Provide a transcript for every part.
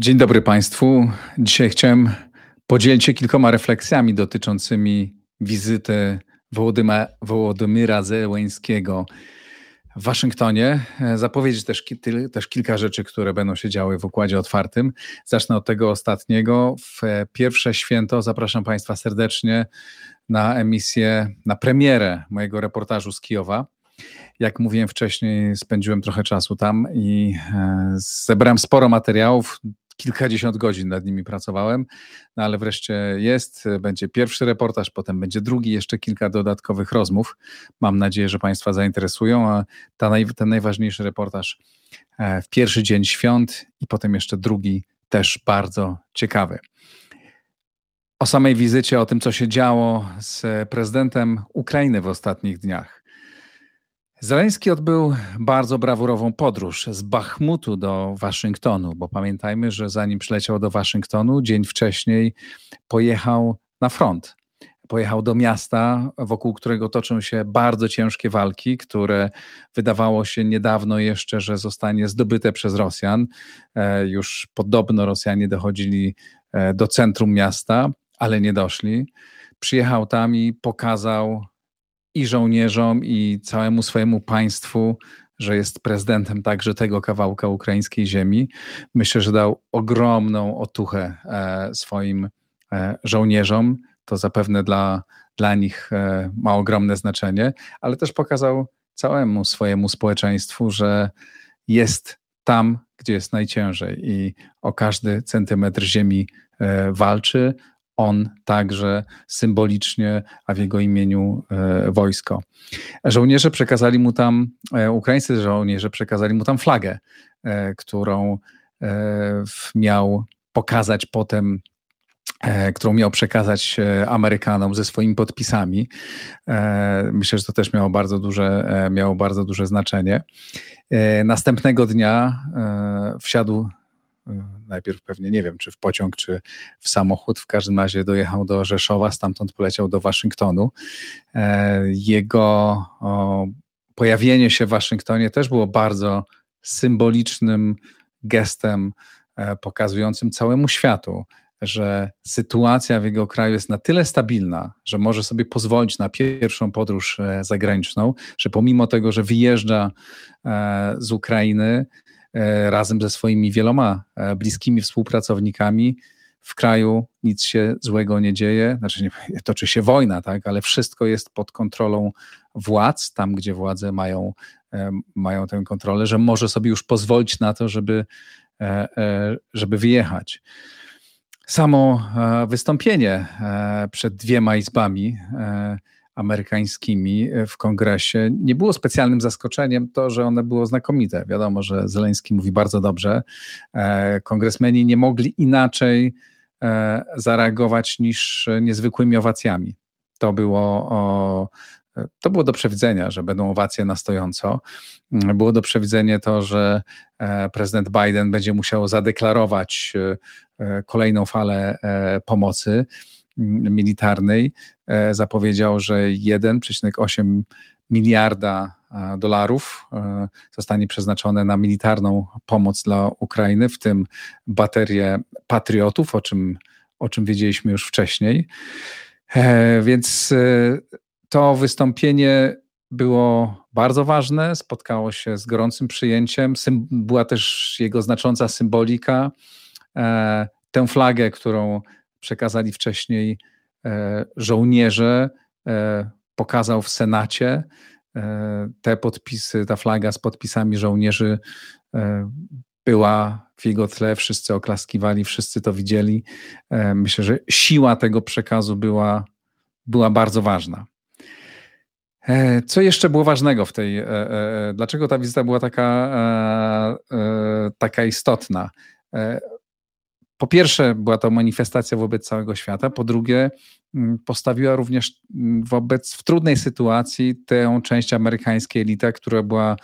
Dzień dobry Państwu. Dzisiaj chciałem podzielić się kilkoma refleksjami dotyczącymi wizyty Wołodyma, Wołodymyra Zełeńskiego w Waszyngtonie. Zapowiedzieć też, też kilka rzeczy, które będą się działy w układzie otwartym. Zacznę od tego ostatniego. W pierwsze święto zapraszam Państwa serdecznie na emisję, na premierę mojego reportażu z Kijowa. Jak mówiłem wcześniej, spędziłem trochę czasu tam i e, zebrałem sporo materiałów kilkadziesiąt godzin nad nimi pracowałem, no ale wreszcie jest, będzie pierwszy reportaż, potem będzie drugi, jeszcze kilka dodatkowych rozmów. Mam nadzieję, że Państwa zainteresują, a naj, ten najważniejszy reportaż e, w pierwszy dzień świąt i potem jeszcze drugi też bardzo ciekawy. O samej wizycie, o tym, co się działo z prezydentem Ukrainy w ostatnich dniach. Zeleński odbył bardzo brawurową podróż z Bachmutu do Waszyngtonu, bo pamiętajmy, że zanim przyleciał do Waszyngtonu, dzień wcześniej pojechał na front. Pojechał do miasta, wokół którego toczą się bardzo ciężkie walki, które wydawało się niedawno jeszcze, że zostanie zdobyte przez Rosjan. E, już podobno Rosjanie dochodzili e, do centrum miasta, ale nie doszli. Przyjechał tam i pokazał i żołnierzom, i całemu swojemu państwu, że jest prezydentem także tego kawałka ukraińskiej ziemi. Myślę, że dał ogromną otuchę e, swoim e, żołnierzom. To zapewne dla, dla nich e, ma ogromne znaczenie, ale też pokazał całemu swojemu społeczeństwu, że jest tam, gdzie jest najciężej i o każdy centymetr ziemi walczy, on także symbolicznie, a w jego imieniu e, wojsko. Żołnierze przekazali mu tam, e, ukraińscy żołnierze przekazali mu tam flagę, e, którą miał pokazać potem którą miał przekazać Amerykanom ze swoimi podpisami. Myślę, że to też miało bardzo duże, miało bardzo duże znaczenie. Następnego dnia wsiadł najpierw pewnie nie wiem, czy w pociąg, czy w samochód. W każdym razie dojechał do Rzeszowa, stamtąd poleciał do Waszyngtonu. E, jego pojawienie się w Waszyngtonie też było bardzo symbolicznym gestem e, pokazującym całemu światu, że sytuacja w jego kraju jest na tyle stabilna, że może sobie pozwolić na pierwszą podróż e, zagraniczną, że pomimo tego, że wyjeżdża z Ukrainy, razem ze swoimi wieloma e, bliskimi współpracownikami. W kraju nic się złego nie dzieje, znaczy nie, toczy się wojna, tak, ale wszystko jest pod kontrolą władz, tam gdzie władze mają, e, mają tę kontrolę, że może sobie już pozwolić na to, żeby, żeby wyjechać. Samo wystąpienie przed dwiema izbami amerykańskimi w kongresie nie było specjalnym zaskoczeniem to, że one było znakomite. Wiadomo, że Zeleński mówi bardzo dobrze. E, kongresmeni nie mogli inaczej e, zareagować niż niezwykłymi owacjami. To było o, to było do przewidzenia, że będą owacje na stojąco. Było do przewidzenia to, że e, prezydent Biden będzie musiał zadeklarować kolejną falę pomocy militarnej e, zapowiedział, że 1,8 miliarda e, dolarów e, zostanie przeznaczone na militarną pomoc dla Ukrainy, w tym baterie patriotów, o czym, o czym wiedzieliśmy już wcześniej. Więc to wystąpienie było bardzo ważne, spotkało się z gorącym przyjęciem. Była też jego znacząca symbolika. Tę flagę, którą przekazali wcześniej e, żołnierze, e, pokazał w Senacie. E, te podpisy, ta flaga z podpisami żołnierzy była w jego tle, wszyscy oklaskiwali, wszyscy to widzieli. Myślę, że siła tego przekazu była, była bardzo ważna. Co jeszcze było ważnego w tej, dlaczego ta wizyta była taka, taka istotna? Po pierwsze, była to manifestacja wobec całego świata. Po drugie, mm, postawiła również mm, wobec, w trudnej sytuacji tę część amerykańskiej elity, która była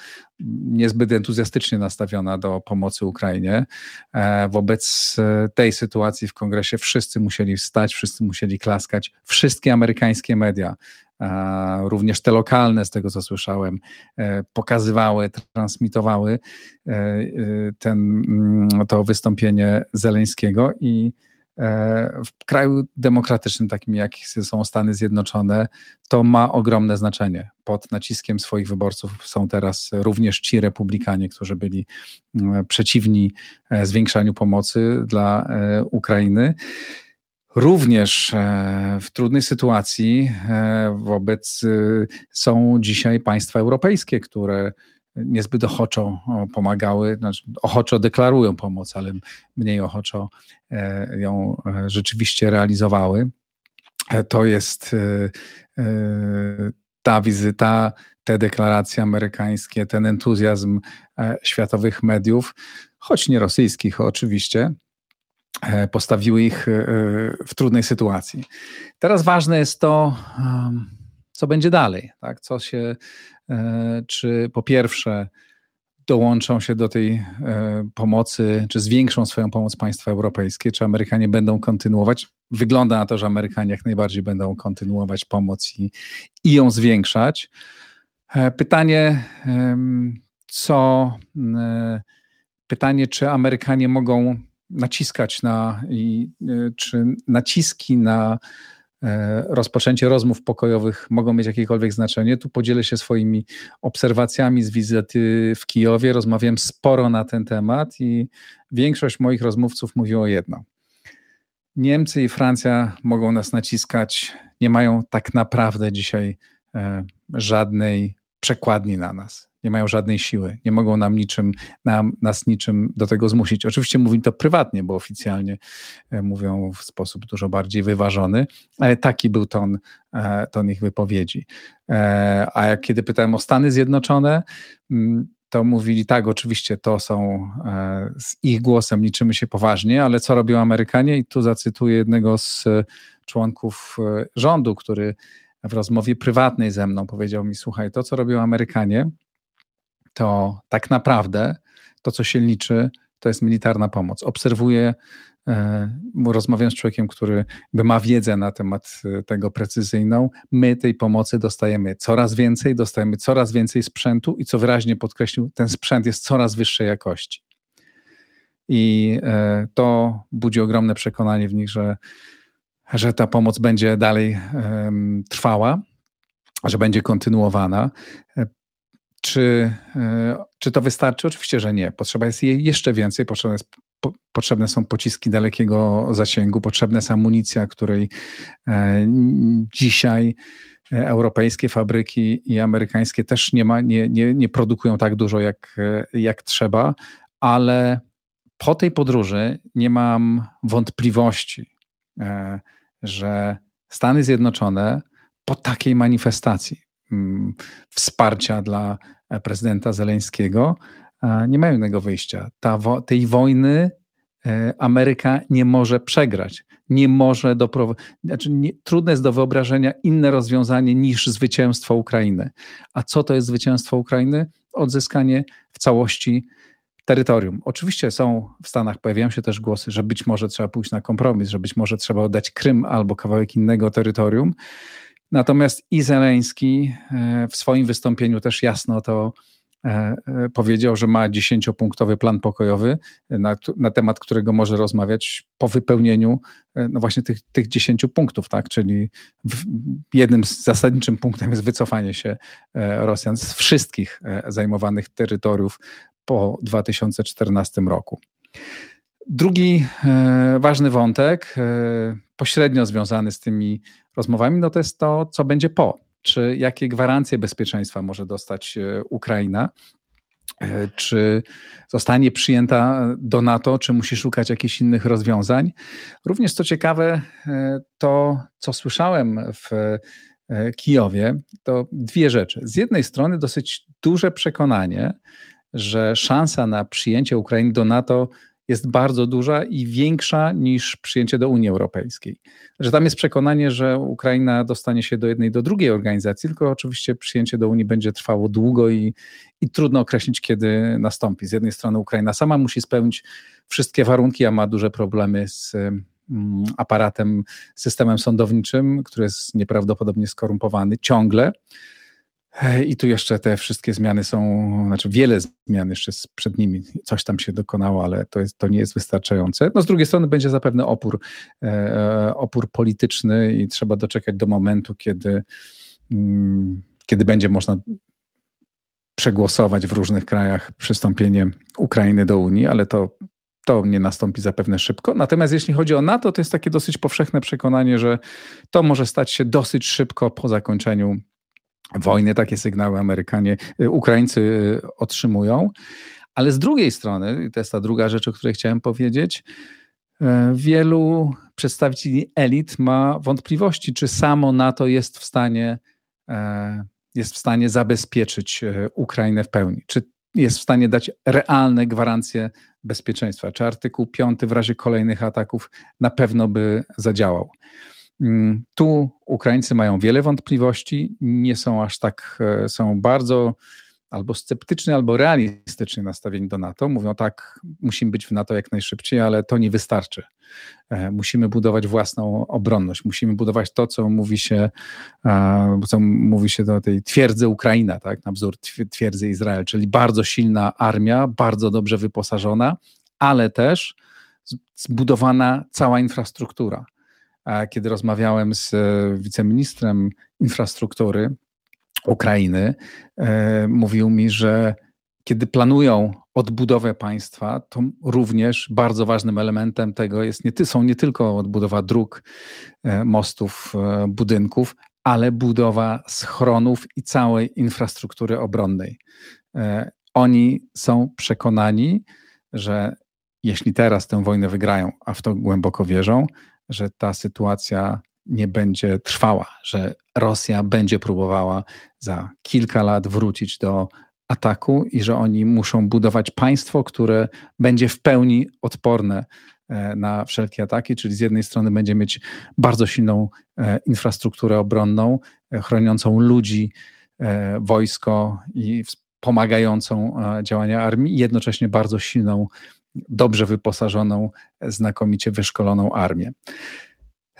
niezbyt entuzjastycznie nastawiona do pomocy Ukrainie. E, wobec e, tej sytuacji w kongresie wszyscy musieli wstać, wszyscy musieli klaskać. Wszystkie amerykańskie media, również te lokalne, z tego co słyszałem, e, pokazywały, transmitowały ten, mm, to wystąpienie Zeleńskiego i E, w kraju demokratycznym, takim jak są Stany Zjednoczone, to ma ogromne znaczenie. Pod naciskiem swoich wyborców są teraz również ci republikanie, którzy byli mm, przeciwni e, zwiększaniu pomocy dla e, Ukrainy. Również w trudnej sytuacji wobec są dzisiaj państwa europejskie, które niezbyt ochoczo pomagały, znaczy ochoczo deklarują pomoc, ale mniej ochoczo e, ją e, rzeczywiście realizowały. E, to jest ta wizyta, te deklaracje amerykańskie, ten entuzjazm światowych mediów, choć nie rosyjskich oczywiście, postawiły ich w trudnej sytuacji. Teraz ważne jest to, co będzie dalej, tak? co się E, czy po pierwsze dołączą się do tej e, pomocy, czy zwiększą swoją pomoc państwa europejskie, czy Amerykanie będą kontynuować. Wygląda na to, że Amerykanie jak najbardziej będą kontynuować pomoc i, i ją zwiększać. E, pytanie, co, pytanie, czy Amerykanie mogą naciskać na, i, czy naciski na E, rozpoczęcie rozmów pokojowych mogą mieć jakiekolwiek znaczenie. Tu podzielę się swoimi obserwacjami z wizyty w Kijowie. Rozmawiałem sporo na ten temat i większość moich rozmówców mówiło jedno. Niemcy i Francja mogą nas naciskać, nie mają tak naprawdę dzisiaj e, żadnej przekładni na nas nie mają żadnej siły, nie mogą nam niczym, nam, nas niczym do tego zmusić. Oczywiście mówię to prywatnie, bo oficjalnie e, mówią w sposób dużo bardziej wyważony, ale taki był ton, e, ton ich wypowiedzi. E, a jak kiedy pytałem o Stany Zjednoczone, mm, to mówili tak, oczywiście to są z ich głosem liczymy się poważnie, ale co robią Amerykanie? I tu zacytuję jednego z członków rządu, który w rozmowie prywatnej ze mną powiedział mi: Słuchaj, to co robią Amerykanie, to tak naprawdę to, co się liczy, to jest militarna pomoc. Obserwuję, e, rozmawiam z człowiekiem, który ma wiedzę na temat e, tego precyzyjną. My tej pomocy dostajemy coraz więcej, dostajemy coraz więcej sprzętu i co wyraźnie podkreślił, ten sprzęt jest coraz wyższej jakości. I e, to budzi ogromne przekonanie w nich, że, że ta pomoc będzie dalej trwała, że będzie kontynuowana. Czy, e, czy to wystarczy? Oczywiście, że nie. Potrzeba jest jej jeszcze więcej. Potrzebne, jest, po, potrzebne są pociski dalekiego zasięgu, potrzebna jest amunicja, której e, dzisiaj e, europejskie fabryki i amerykańskie też nie, ma, nie, nie, nie produkują tak dużo, jak, jak trzeba, ale po tej podróży nie mam wątpliwości, że Stany Zjednoczone po takiej manifestacji, wsparcia dla e, prezydenta Zeleńskiego, nie mają innego wyjścia. Ta, tej wojny e, Ameryka nie może przegrać. Nie może doprowadzić. Znaczy trudne jest do wyobrażenia inne rozwiązanie niż zwycięstwo Ukrainy. A co to jest zwycięstwo Ukrainy? Odzyskanie w całości terytorium. Oczywiście są w Stanach, pojawiają się też głosy, że być może trzeba pójść na kompromis, że być może trzeba oddać Krym albo kawałek innego terytorium. Natomiast i Zeleński e, w swoim wystąpieniu też jasno to e, e, powiedział, że ma dziesięciopunktowy plan pokojowy, na, na, temat którego może rozmawiać po wypełnieniu no właśnie tych, tych punktów, tak? Czyli jednym z zasadniczym punktem jest wycofanie się Rosjan z wszystkich zajmowanych terytoriów po 2014 roku. Drugi ważny wątek, pośrednio związany z tymi rozmowami, no to jest to, co będzie po. Czy jakie gwarancje bezpieczeństwa może dostać e, Ukraina? E, czy zostanie przyjęta do NATO, czy musi szukać jakichś innych rozwiązań? Również co ciekawe, e, to co słyszałem w Kijowie, to dwie rzeczy. Z jednej strony dosyć duże przekonanie, że szansa na przyjęcie Ukrainy do NATO jest bardzo duża i większa niż przyjęcie do Unii Europejskiej. Że tam jest przekonanie, że Ukraina dostanie się do jednej, do drugiej organizacji, tylko oczywiście przyjęcie do Unii będzie trwało długo i, i trudno określić, kiedy nastąpi. Z jednej strony Ukraina sama musi spełnić wszystkie warunki, a ma duże problemy z mm, aparatem, systemem sądowniczym, który jest nieprawdopodobnie skorumpowany ciągle. I tu jeszcze te wszystkie zmiany są, znaczy wiele zmian jeszcze przed nimi, coś tam się dokonało, ale to, jest, to nie jest wystarczające. No z drugiej strony będzie zapewne opór, e, opór polityczny i trzeba doczekać do momentu, kiedy, mm, kiedy będzie można przegłosować w różnych krajach przystąpienie Ukrainy do Unii, ale to, to nie nastąpi zapewne szybko. Natomiast jeśli chodzi o NATO, to jest takie dosyć powszechne przekonanie, że to może stać się dosyć szybko po zakończeniu wojny. Takie sygnały Amerykanie, y, Ukraińcy y, otrzymują. Ale z drugiej strony, to jest ta druga rzecz, o której chciałem powiedzieć, y, wielu przedstawicieli elit ma wątpliwości, czy samo NATO jest w stanie jest w stanie zabezpieczyć Ukrainę w pełni, czy jest w stanie dać realne gwarancje bezpieczeństwa, czy artykuł 5 w razie kolejnych ataków na pewno by zadziałał. Mm, tu Ukraińcy mają wiele wątpliwości, nie są aż tak, e, są bardzo albo sceptycznie, albo realistycznie nastawieni do NATO. Mówią tak, musimy być w NATO jak najszybciej, ale to nie wystarczy. E, musimy budować własną obronność, musimy budować to, co mówi się, co mówi się do tej twierdzy Ukraina, tak, na wzór twierdzy Izrael, czyli bardzo silna armia, bardzo dobrze wyposażona, ale też zbudowana cała infrastruktura kiedy rozmawiałem z e, wiceministrem infrastruktury Ukrainy, e, mówił mi, że kiedy planują odbudowę państwa, to również bardzo ważnym elementem tego jest nie, są nie tylko odbudowa dróg, e, mostów, budynków, ale budowa schronów i całej infrastruktury obronnej. Oni są przekonani, że jeśli teraz tę wojnę wygrają, a w to głęboko wierzą, że ta sytuacja nie będzie trwała, że Rosja będzie próbowała za kilka lat wrócić do ataku i że oni muszą budować państwo, które będzie w pełni odporne e, na wszelkie ataki, czyli z jednej strony będzie mieć bardzo silną e, infrastrukturę obronną, e, chroniącą ludzi, wojsko i pomagającą działania armii, i jednocześnie bardzo silną dobrze wyposażoną, znakomicie wyszkoloną armię.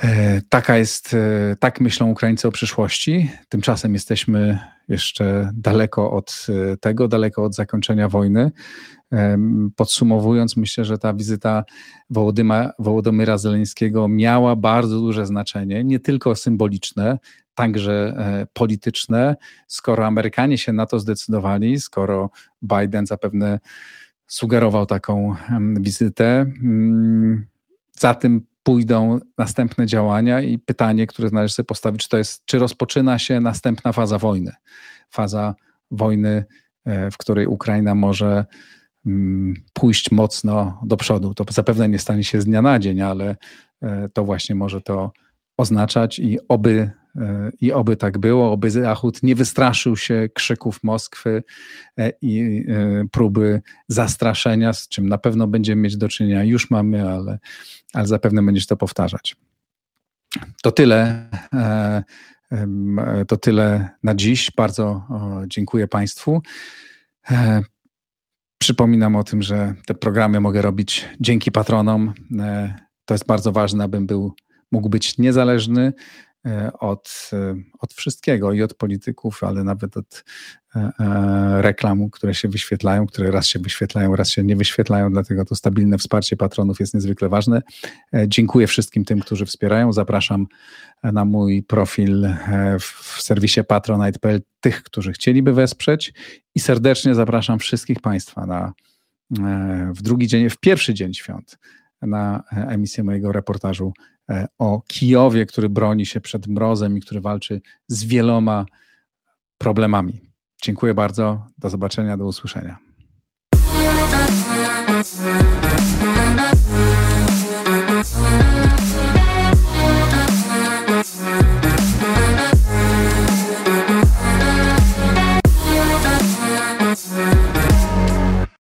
E, taka jest, e, tak myślą Ukraińcy o przyszłości. Tymczasem jesteśmy jeszcze daleko od e, tego, daleko od zakończenia wojny. Podsumowując, myślę, że ta wizyta Wołodyma, Wołodomyra Zeleńskiego miała bardzo duże znaczenie, nie tylko symboliczne, także polityczne. Skoro Amerykanie się na to zdecydowali, skoro Biden zapewne sugerował taką wizytę. Mm, za tym pójdą następne działania i pytanie, które należy sobie postawić, to jest, czy rozpoczyna się następna faza wojny? Faza wojny, e, w której Ukraina może mm, pójść mocno do przodu. To zapewne nie stanie się z dnia na dzień, ale e, to właśnie może to oznaczać i oby i oby tak było, oby Zachód nie wystraszył się krzyków Moskwy e, i e, próby zastraszenia, z czym na pewno będziemy mieć do czynienia, już mamy, ale, ale zapewne będziesz to powtarzać. To tyle. E, to tyle na dziś. Bardzo dziękuję Państwu. Przypominam o tym, że te programy mogę robić dzięki patronom. To jest bardzo ważne, abym był, mógł być niezależny, od, e, od wszystkiego i od polityków, ale nawet od e, reklam, które się wyświetlają, które raz się wyświetlają, raz się nie wyświetlają, dlatego to stabilne wsparcie patronów jest niezwykle ważne. Dziękuję wszystkim tym, którzy wspierają. Zapraszam na mój profil w serwisie patronite.pl tych, którzy chcieliby wesprzeć i serdecznie zapraszam wszystkich Państwa na w drugi dzień, w pierwszy dzień świąt na emisję mojego reportażu e, E, o Kijowie, który broni się przed mrozem i który walczy z wieloma problemami. Dziękuję bardzo. Do zobaczenia, do usłyszenia. Thank you.